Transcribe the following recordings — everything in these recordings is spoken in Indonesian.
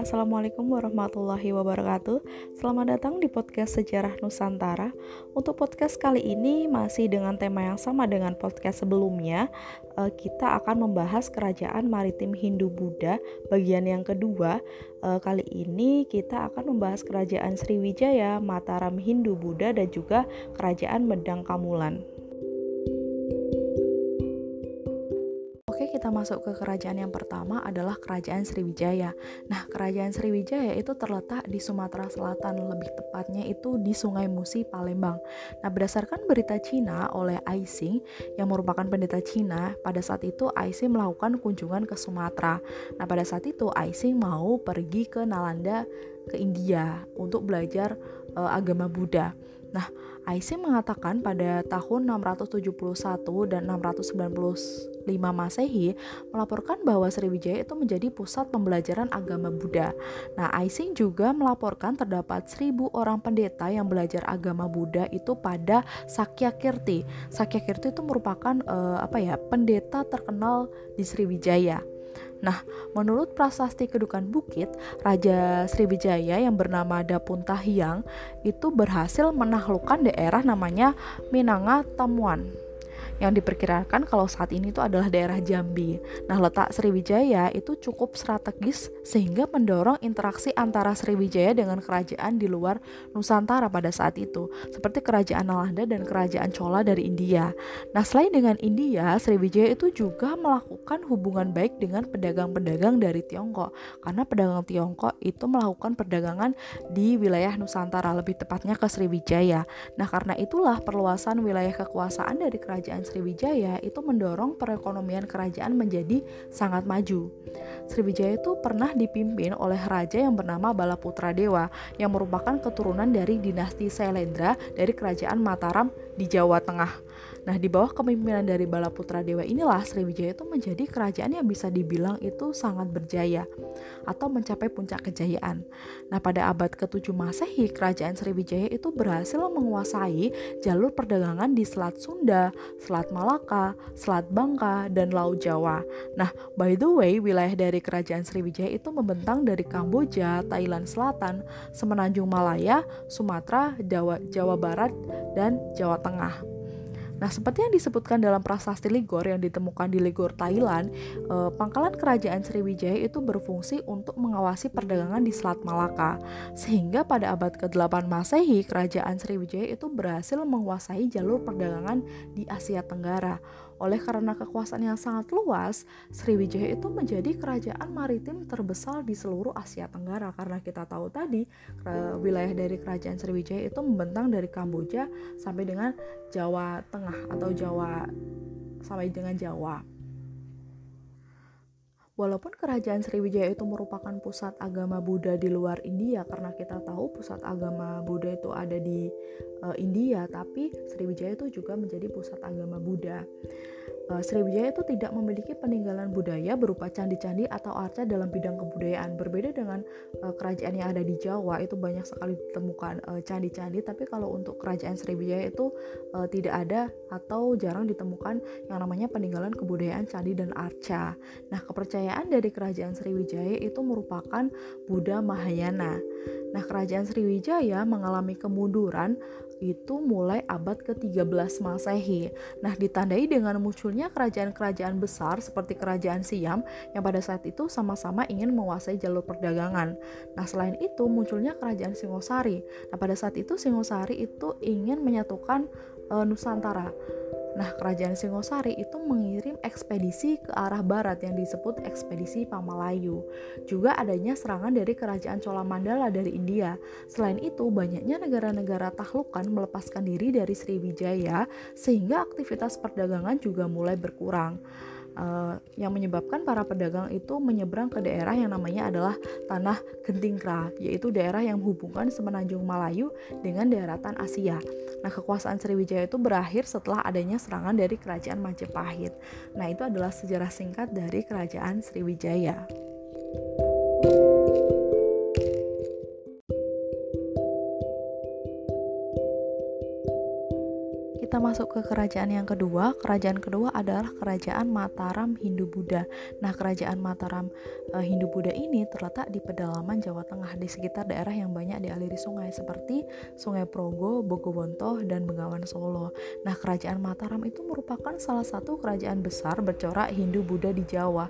Assalamualaikum warahmatullahi wabarakatuh. Selamat datang di podcast Sejarah Nusantara. Untuk podcast kali ini masih dengan tema yang sama dengan podcast sebelumnya. Eh, Kita akan membahas kerajaan maritim Hindu-Buddha bagian yang kedua. Eh, Kali ini kita akan membahas kerajaan Sriwijaya, Mataram Hindu-Buddha dan juga kerajaan Medang Kamulan masuk ke kerajaan yang pertama adalah kerajaan Sriwijaya. Nah, kerajaan Sriwijaya itu terletak di Sumatera Selatan, lebih tepatnya itu di Sungai Musi, Palembang. Nah, berdasarkan berita Cina oleh Aising yang merupakan pendeta Cina, pada saat itu Aising melakukan kunjungan ke Sumatera. Nah, pada saat itu Aising mau pergi ke Nalanda ke India untuk belajar uh, agama Buddha. Nah, Aising mengatakan pada tahun 671 dan 695 Masehi melaporkan bahwa Sriwijaya itu menjadi pusat pembelajaran agama Buddha. Nah, Aising juga melaporkan terdapat seribu orang pendeta yang belajar agama Buddha itu pada Sakyakirti. Sakyakirti itu merupakan uh, apa ya, pendeta terkenal di Sriwijaya. Nah, menurut prasasti Kedukan Bukit, Raja Sriwijaya yang bernama Dapuntahiang itu berhasil menaklukkan daerah namanya Minanga Tamuan yang diperkirakan kalau saat ini itu adalah daerah Jambi. Nah, letak Sriwijaya itu cukup strategis sehingga mendorong interaksi antara Sriwijaya dengan kerajaan di luar Nusantara pada saat itu, seperti kerajaan Nalanda dan kerajaan Chola dari India. Nah, selain dengan India, Sriwijaya itu juga melakukan hubungan baik dengan pedagang-pedagang dari Tiongkok, karena pedagang Tiongkok itu melakukan perdagangan di wilayah Nusantara, lebih tepatnya ke Sriwijaya. Nah, karena itulah perluasan wilayah kekuasaan dari kerajaan Sriwijaya itu mendorong perekonomian kerajaan menjadi sangat maju. Sriwijaya itu pernah dipimpin oleh raja yang bernama Balaputra Dewa yang merupakan keturunan dari dinasti Sailendra dari kerajaan Mataram di Jawa Tengah. Nah, di bawah kepemimpinan dari Balaputra Dewa inilah Sriwijaya itu menjadi kerajaan yang bisa dibilang itu sangat berjaya atau mencapai puncak kejayaan. Nah, pada abad ke-7 Masehi, kerajaan Sriwijaya itu berhasil menguasai jalur perdagangan di Selat Sunda, Selat Malaka, Selat Bangka, dan Laut Jawa. Nah, by the way, wilayah dari kerajaan Sriwijaya itu membentang dari Kamboja, Thailand Selatan, Semenanjung Malaya, Sumatera, Jawa, Jawa Barat, dan Jawa Tengah. Nah, seperti yang disebutkan dalam prasasti Ligor yang ditemukan di Ligor, Thailand, eh, pangkalan kerajaan Sriwijaya itu berfungsi untuk mengawasi perdagangan di Selat Malaka. Sehingga pada abad ke-8 Masehi, kerajaan Sriwijaya itu berhasil menguasai jalur perdagangan di Asia Tenggara. Oleh karena kekuasaan yang sangat luas, Sriwijaya itu menjadi kerajaan maritim terbesar di seluruh Asia Tenggara karena kita tahu tadi wilayah dari kerajaan Sriwijaya itu membentang dari Kamboja sampai dengan Jawa Tengah atau Jawa sampai dengan Jawa. Walaupun kerajaan Sriwijaya itu merupakan pusat agama Buddha di luar India karena kita tahu pusat agama Buddha itu ada di uh, India, tapi Sriwijaya itu juga menjadi pusat agama Buddha. Uh, Sriwijaya itu tidak memiliki peninggalan budaya berupa candi-candi atau arca dalam bidang kebudayaan. Berbeda dengan uh, kerajaan yang ada di Jawa itu banyak sekali ditemukan candi-candi, tapi kalau untuk kerajaan Sriwijaya itu uh, tidak ada atau jarang ditemukan yang namanya peninggalan kebudayaan candi dan arca. Nah, kepercayaan dari kerajaan Sriwijaya itu merupakan Buddha Mahayana. Nah, kerajaan Sriwijaya mengalami kemunduran itu mulai abad ke-13 Masehi. Nah, ditandai dengan munculnya kerajaan-kerajaan besar seperti kerajaan Siam yang pada saat itu sama-sama ingin menguasai jalur perdagangan. Nah, selain itu munculnya kerajaan Singosari. Nah, pada saat itu Singosari itu ingin menyatukan e, Nusantara. Nah, kerajaan Singosari itu mengirim ekspedisi ke arah barat yang disebut ekspedisi Pamalayu. Juga adanya serangan dari kerajaan Cholamandala dari India. Selain itu, banyaknya negara-negara tahlukan melepaskan diri dari Sriwijaya sehingga aktivitas perdagangan juga mulai berkurang uh, yang menyebabkan para pedagang itu menyeberang ke daerah yang namanya adalah tanah Gentingkra, yaitu daerah yang menghubungkan semenanjung Malayu dengan daratan Asia. Nah, kekuasaan Sriwijaya itu berakhir setelah adanya serangan dari kerajaan Majapahit. Nah, itu adalah sejarah singkat dari kerajaan Sriwijaya. kita masuk ke kerajaan yang kedua. Kerajaan kedua adalah Kerajaan Mataram Hindu-Buddha. Nah, Kerajaan Mataram e, Hindu-Buddha ini terletak di pedalaman Jawa Tengah di sekitar daerah yang banyak dialiri sungai seperti Sungai Progo, Bogowonto, dan Bengawan Solo. Nah, Kerajaan Mataram itu merupakan salah satu kerajaan besar bercorak Hindu-Buddha di Jawa.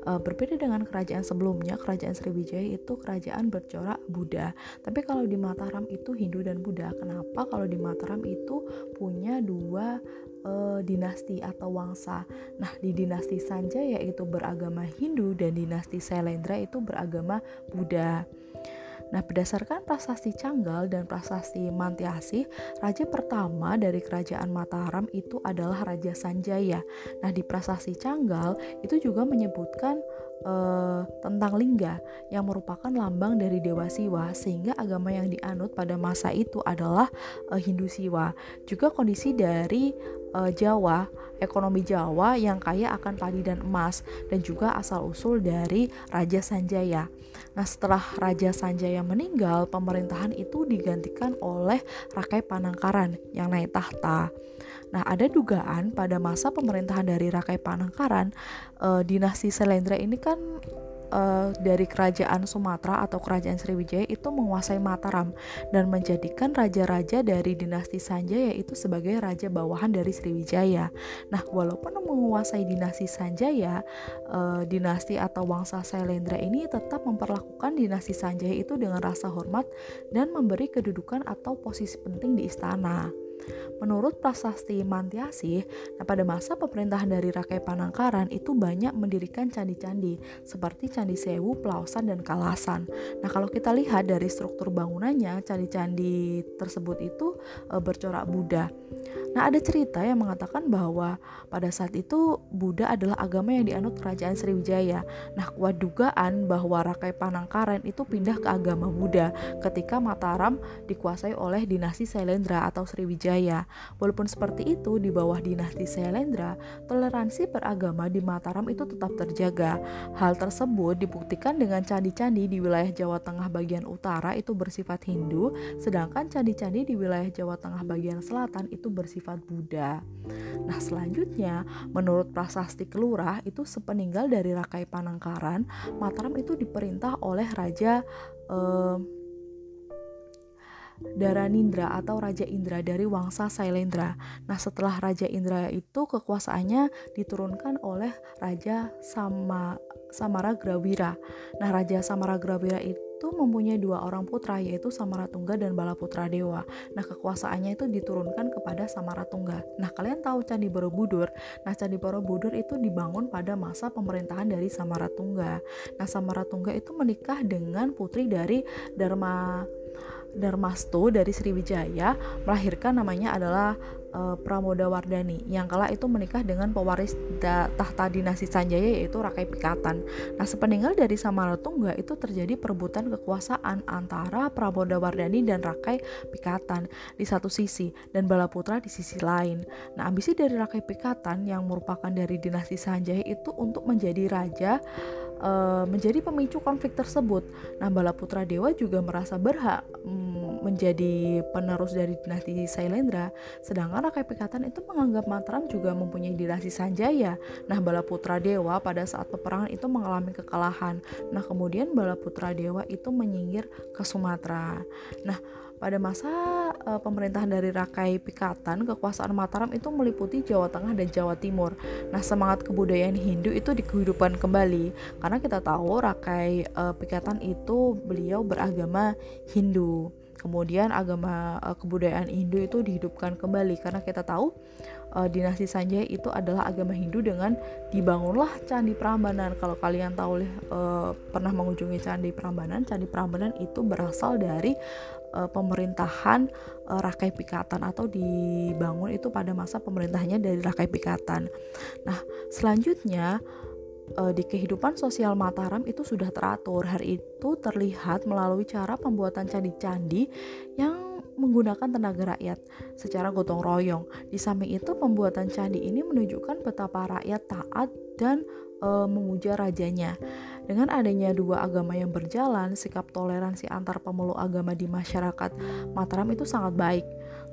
E, berbeda dengan kerajaan sebelumnya, kerajaan Sriwijaya itu kerajaan bercorak Buddha. Tapi kalau di Mataram itu Hindu dan Buddha. Kenapa? Kalau di Mataram itu punya dua e, dinasti atau wangsa. Nah, di dinasti Sanjaya itu beragama Hindu dan dinasti Sailendra itu beragama Buddha. Nah, berdasarkan prasasti Canggal dan prasasti Mantiasi, raja pertama dari kerajaan Mataram itu adalah Raja Sanjaya. Nah, di prasasti Canggal itu juga menyebutkan uh, tentang lingga yang merupakan lambang dari Dewa Siwa sehingga agama yang dianut pada masa itu adalah uh, Hindu Siwa. Juga kondisi dari uh, Jawa, ekonomi Jawa yang kaya akan padi dan emas dan juga asal usul dari Raja Sanjaya. Nah, setelah Raja Sanjaya meninggal, pemerintahan itu digantikan oleh Rakai Panangkaran yang naik tahta. Nah, ada dugaan pada masa pemerintahan dari Rakai Panangkaran, eh, dinasti Selendra ini kan uh, dari kerajaan Sumatera atau kerajaan Sriwijaya itu menguasai Mataram dan menjadikan raja-raja dari dinasti Sanjaya itu sebagai raja bawahan dari Sriwijaya. Nah, walaupun menguasai dinasti Sanjaya, uh, dinasti atau wangsa Sailendra ini tetap memperlakukan dinasti Sanjaya itu dengan rasa hormat dan memberi kedudukan atau posisi penting di istana. Menurut prasasti Mantiasi, nah pada masa pemerintahan dari Rakai Panangkaran itu banyak mendirikan candi-candi seperti Candi Sewu, Pelausan, dan Kalasan. Nah kalau kita lihat dari struktur bangunannya, candi-candi tersebut itu e, bercorak Buddha. Nah ada cerita yang mengatakan bahwa pada saat itu Buddha adalah agama yang dianut kerajaan Sriwijaya. Nah kuat dugaan bahwa Rakai Panangkaran itu pindah ke agama Buddha ketika Mataram dikuasai oleh dinasti Sailendra atau Sriwijaya. Walaupun seperti itu, di bawah dinasti Sailendra, toleransi beragama di Mataram itu tetap terjaga. Hal tersebut dibuktikan dengan candi-candi di wilayah Jawa Tengah bagian utara itu bersifat Hindu, sedangkan candi-candi di wilayah Jawa Tengah bagian selatan itu bersifat Buddha. Nah, selanjutnya, menurut prasasti Kelurah itu sepeninggal dari Rakai Panangkaran, Mataram itu diperintah oleh Raja eh, Daranindra atau Raja Indra dari Wangsa Sailendra. Nah, setelah Raja Indra itu kekuasaannya diturunkan oleh Raja Sama Samaragrawira. Nah, Raja Samaragrawira itu mempunyai dua orang putra yaitu Samaratungga dan Balaputra Dewa. Nah, kekuasaannya itu diturunkan kepada Samaratungga. Nah, kalian tahu Candi Borobudur? Nah, Candi Borobudur itu dibangun pada masa pemerintahan dari Samaratungga. Nah, Samaratungga itu menikah dengan putri dari Dharma Darmasto dari Sriwijaya melahirkan namanya adalah uh, Pramoda Wardani yang kala itu menikah dengan pewaris da, tahta dinasti Sanjaya yaitu Rakai Pikatan. Nah, sepeninggal dari Samaratungga itu terjadi perebutan kekuasaan antara Pramoda Wardani dan Rakai Pikatan di satu sisi dan Balaputra di sisi lain. Nah, ambisi dari Rakai Pikatan yang merupakan dari dinasti Sanjaya itu untuk menjadi raja uh, menjadi pemicu konflik tersebut. Nah, Bala Putra Dewa juga merasa berhak um, menjadi penerus dari dinasti Sailendra, sedangkan Rakai Pikatan itu menganggap Mataram juga mempunyai dinasti Sanjaya. Nah, Bala Putra Dewa pada saat peperangan itu mengalami kekalahan. Nah, kemudian Bala Putra Dewa itu menyingkir ke Sumatera. Nah, pada masa uh, pemerintahan dari Rakai Pikatan, kekuasaan Mataram itu meliputi Jawa Tengah dan Jawa Timur. Nah, semangat kebudayaan Hindu itu dikehidupkan kembali karena kita tahu Rakai uh, Pikatan itu beliau beragama Hindu. Kemudian agama uh, kebudayaan Hindu itu dihidupkan kembali karena kita tahu uh, dinasti Sanjaya itu adalah agama Hindu dengan dibangunlah Candi Prambanan. Kalau kalian tahu uh, pernah mengunjungi Candi Prambanan, Candi Prambanan itu berasal dari uh, pemerintahan uh, Rakai Pikatan atau dibangun itu pada masa pemerintahannya dari Rakai Pikatan. Nah, selanjutnya uh, di kehidupan sosial Mataram itu sudah teratur. Hari itu terlihat melalui cara pembuatan candi-candi yang menggunakan tenaga rakyat secara gotong royong. Di samping itu, pembuatan candi ini menunjukkan betapa rakyat taat dan e, memuja rajanya. Dengan adanya dua agama yang berjalan, sikap toleransi antar pemeluk agama di masyarakat Mataram itu sangat baik,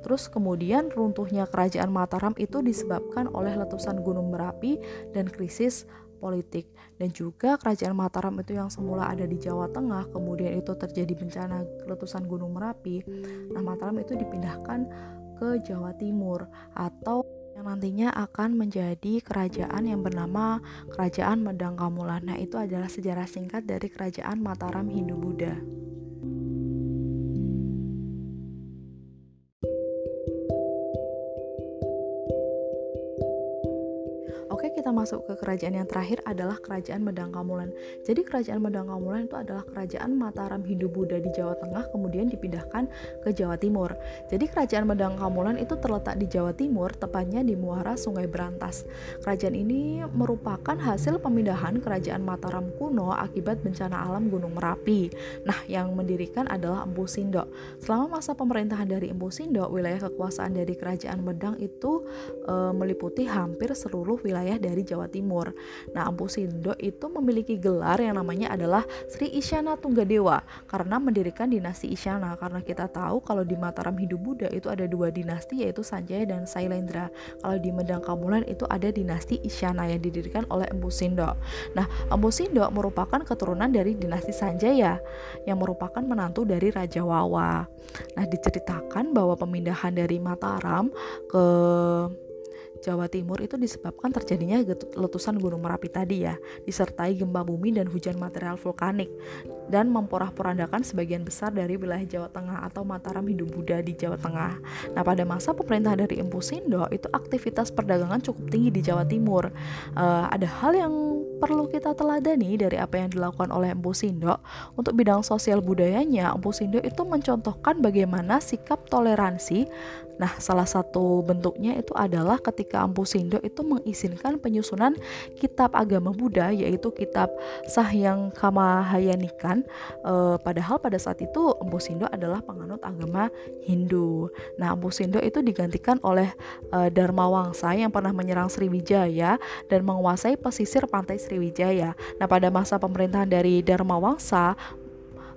Terus kemudian runtuhnya kerajaan Mataram itu disebabkan oleh letusan Gunung Merapi dan krisis politik dan juga kerajaan Mataram itu yang semula ada di Jawa Tengah kemudian itu terjadi bencana letusan Gunung Merapi nah Mataram itu dipindahkan ke Jawa Timur atau yang nantinya akan menjadi kerajaan yang bernama Kerajaan Medang Kamulan. Nah, itu adalah sejarah singkat dari Kerajaan Mataram Hindu-Buddha. kita masuk ke kerajaan yang terakhir adalah kerajaan Medang Kamulan. Jadi kerajaan Medang Kamulan itu adalah kerajaan Mataram Hindu-Buddha di Jawa Tengah kemudian dipindahkan ke Jawa Timur. Jadi kerajaan Medang Kamulan itu terletak di Jawa Timur, tepatnya di muara Sungai Berantas. Kerajaan ini merupakan hasil pemindahan kerajaan Mataram kuno akibat bencana alam Gunung Merapi. Nah, yang mendirikan adalah Empu Sindok. Selama masa pemerintahan dari Empu Sindok, wilayah kekuasaan dari kerajaan Medang itu e, meliputi hampir seluruh wilayah dari Jawa Timur. Nah, Empu Sindo itu memiliki gelar yang namanya adalah Sri Isyana Tunggadewa karena mendirikan dinasti Isyana. Karena kita tahu kalau di Mataram Hindu Buddha itu ada dua dinasti yaitu Sanjaya dan Sailendra. Kalau di Medang Kamulan itu ada dinasti Isyana yang didirikan oleh Empu Sindo. Nah, Empu Sindo merupakan keturunan dari dinasti Sanjaya yang merupakan menantu dari Raja Wawa. Nah, diceritakan bahwa pemindahan dari Mataram ke Jawa Timur itu disebabkan terjadinya letusan Gunung Merapi tadi ya, disertai gempa bumi dan hujan material vulkanik dan memporak-porandakan sebagian besar dari wilayah Jawa Tengah atau Mataram Hindu Buddha di Jawa Tengah. Nah, pada masa pemerintah dari Empu Sindo itu aktivitas perdagangan cukup tinggi di Jawa Timur. Uh, ada hal yang perlu kita teladani dari apa yang dilakukan oleh Empu Sindo untuk bidang sosial budayanya. Empu Sindo itu mencontohkan bagaimana sikap toleransi Nah, salah satu bentuknya itu adalah ketika Ampu Sindo itu mengizinkan penyusunan kitab agama Buddha yaitu kitab Sahyang Kamahayanikan e, padahal pada saat itu Ampu Sindo adalah penganut agama Hindu. Nah, Ampu Sindo itu digantikan oleh e, Dharma Wangsa yang pernah menyerang Sriwijaya dan menguasai pesisir pantai Sriwijaya. Nah, pada masa pemerintahan dari Dharma Wangsa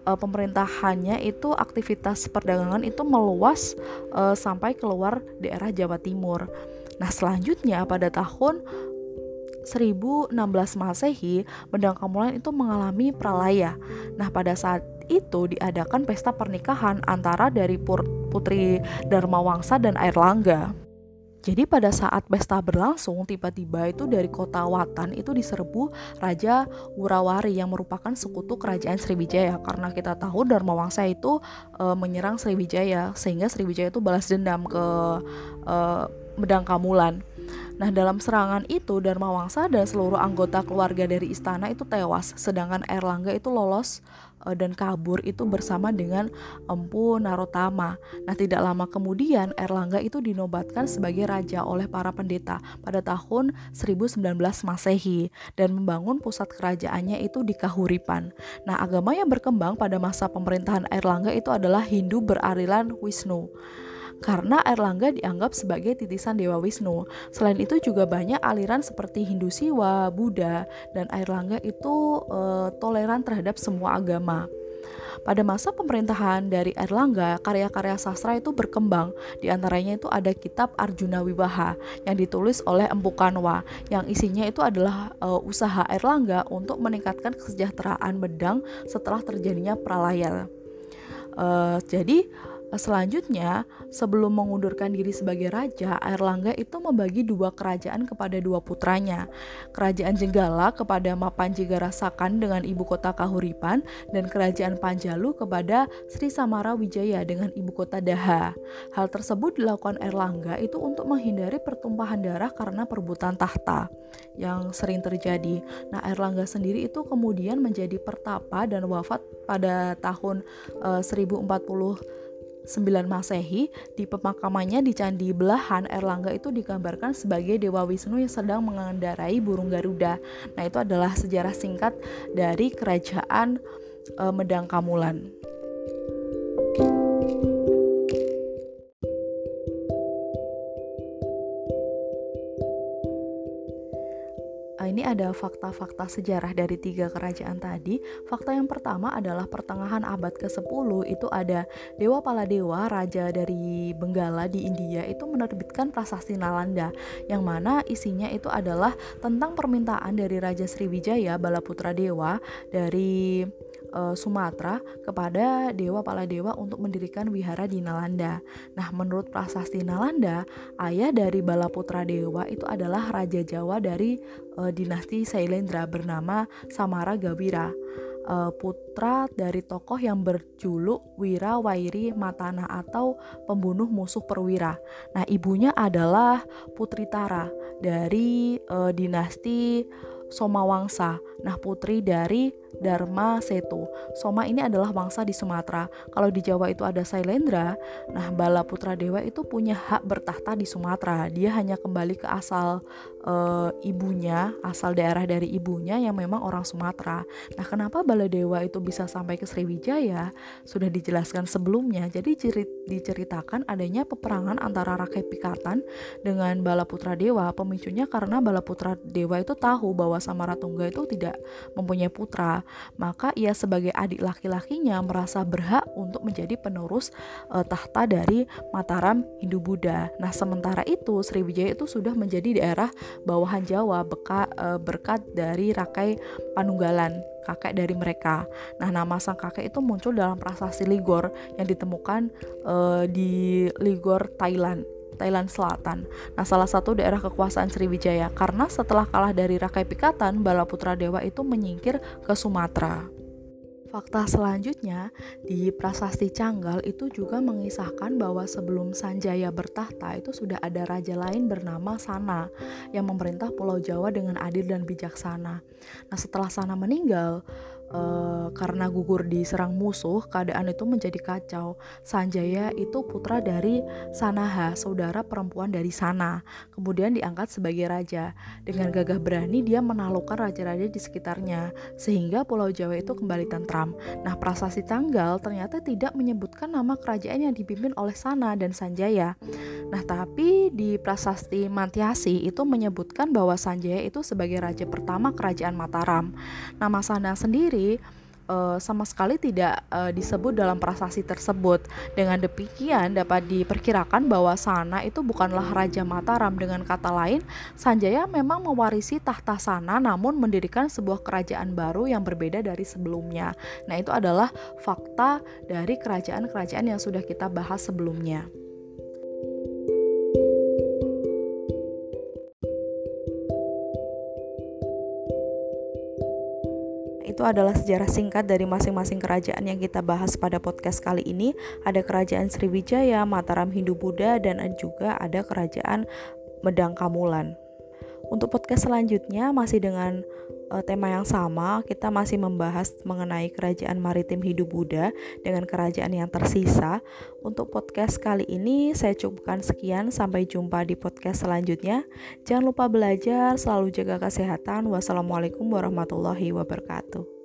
uh, pemerintahannya itu aktivitas perdagangan itu meluas uh, sampai keluar daerah Jawa Timur. Nah, selanjutnya pada tahun 1016 Masehi, Medang Kamulan itu mengalami pralaya. Nah, pada saat itu diadakan pesta pernikahan antara dari Putri Dharma Wangsa dan Airlangga. Jadi pada saat pesta berlangsung, tiba-tiba itu dari kota Watan itu diserbu Raja Wurawari yang merupakan sekutu kerajaan Sriwijaya. Karena kita tahu Dharma Wangsa itu e, menyerang Sriwijaya, sehingga Sriwijaya itu balas dendam ke e, Medang Kamulan. Nah, dalam serangan itu Dharma Wangsa dan seluruh anggota keluarga dari istana itu tewas, sedangkan Erlangga itu lolos uh, dan kabur itu bersama dengan Empu Narotama. Nah, tidak lama kemudian Erlangga itu dinobatkan sebagai raja oleh para pendeta pada tahun 1019 Masehi dan membangun pusat kerajaannya itu di Kahuripan. Nah, agama yang berkembang pada masa pemerintahan Erlangga itu adalah Hindu berarilan Wisnu karena Erlangga dianggap sebagai titisan Dewa Wisnu. Selain itu juga banyak aliran seperti Hindu Siwa, Buddha, dan Erlangga itu e, toleran terhadap semua agama. Pada masa pemerintahan dari Erlangga, karya-karya sastra itu berkembang. Di antaranya itu ada kitab Arjuna Wiwaha yang ditulis oleh Empu Kanwa, yang isinya itu adalah e, usaha Erlangga untuk meningkatkan kesejahteraan bedang setelah terjadinya pralaya. Uh, jadi Selanjutnya, sebelum mengundurkan diri sebagai raja, Airlangga itu membagi dua kerajaan kepada dua putranya. Kerajaan Jenggala kepada Mapanjigara Sakan dengan ibu kota Kahuripan dan kerajaan Panjalu kepada Sri Samara Wijaya dengan ibu kota Daha. Hal tersebut dilakukan Erlangga itu untuk menghindari pertumpahan darah karena perebutan tahta yang sering terjadi. Nah, Erlangga sendiri itu kemudian menjadi pertapa dan wafat pada tahun uh, 1040 9 Masehi, di pemakamannya di Candi Belahan, Erlangga itu digambarkan sebagai Dewa Wisnu yang sedang mengendarai burung Garuda. Nah, itu adalah sejarah singkat dari kerajaan e, Medang Kamulan. Ada fakta-fakta sejarah dari tiga kerajaan tadi. Fakta yang pertama adalah pertengahan abad ke-10 itu ada Dewa Paladewa, raja dari Benggala di India itu menerbitkan prasasti Nalanda yang mana isinya itu adalah tentang permintaan dari Raja Sriwijaya Balaputra Dewa dari uh, Sumatera kepada Dewa Paladewa untuk mendirikan wihara di Nalanda. Nah, menurut prasasti Nalanda, ayah dari Balaputra Dewa itu adalah raja Jawa dari uh, dinasti Sailendra bernama Samara Gawira. Uh, putra dari tokoh yang berjuluk Wira Wairi Matana atau pembunuh musuh perwira. Nah, ibunya adalah Putri Tara dari uh, dinasti Somawangsa. Nah, putri dari Dharma Setu. Soma ini adalah wangsa di Sumatera. Kalau di Jawa itu ada Sailendra, nah Bala Putra Dewa itu punya hak bertahta di Sumatera. Dia hanya kembali ke asal e, ibunya, asal daerah dari ibunya yang memang orang Sumatera. Nah, kenapa Bala Dewa itu bisa sampai ke Sriwijaya? Sudah dijelaskan sebelumnya. Jadi cerit, diceritakan adanya peperangan antara Rakai Pikatan dengan Bala Putra Dewa. Pemicunya karena Bala Putra Dewa itu tahu bahwa Samaratungga itu tidak mempunyai putra maka ia sebagai adik laki-lakinya merasa berhak untuk menjadi penerus uh, tahta dari Mataram Hindu Buddha. Nah, sementara itu Sriwijaya itu sudah menjadi daerah bawahan Jawa beka, uh, berkat dari Rakai Panunggalan kakek dari mereka. Nah, nama sang kakek itu muncul dalam prasasti Ligor yang ditemukan uh, di Ligor, Thailand. Thailand Selatan. Nah, salah satu daerah kekuasaan Sriwijaya karena setelah kalah dari Rakai Pikatan, Balaputra Dewa itu menyingkir ke Sumatera. Fakta selanjutnya, di Prasasti Canggal itu juga mengisahkan bahwa sebelum Sanjaya bertahta itu sudah ada raja lain bernama Sana yang memerintah Pulau Jawa dengan adil dan bijaksana. Nah, setelah Sana meninggal, uh, karena gugur diserang musuh, keadaan itu menjadi kacau. Sanjaya itu putra dari Sanaha, saudara perempuan dari Sana. Kemudian diangkat sebagai raja. Dengan gagah berani dia menaklukkan raja-raja di sekitarnya, sehingga Pulau Jawa itu kembali tentram. Nah, prasasti Tanggal ternyata tidak menyebutkan nama kerajaan yang dipimpin oleh Sana dan Sanjaya. Nah, tapi di prasasti Mantiasi itu menyebutkan bahwa Sanjaya itu sebagai raja pertama kerajaan Mataram. Nama Sana sendiri uh, sama sekali tidak uh, disebut dalam prasasti tersebut. Dengan demikian dapat diperkirakan bahwa Sana itu bukanlah Raja Mataram. Dengan kata lain, Sanjaya memang mewarisi tahta Sana namun mendirikan sebuah kerajaan baru yang berbeda dari sebelumnya. Nah, itu adalah fakta dari kerajaan-kerajaan yang sudah kita bahas sebelumnya. Itu adalah sejarah singkat dari masing-masing kerajaan yang kita bahas pada podcast kali ini. Ada kerajaan Sriwijaya, Mataram Hindu Buddha, dan juga ada kerajaan Medang Kamulan. Untuk podcast selanjutnya masih dengan uh, tema yang sama, kita masih membahas mengenai kerajaan maritim hidup Buddha dengan kerajaan yang tersisa. Untuk podcast kali ini saya cukupkan sekian, sampai jumpa di podcast selanjutnya. Jangan lupa belajar, selalu jaga kesehatan. Wassalamualaikum warahmatullahi wabarakatuh.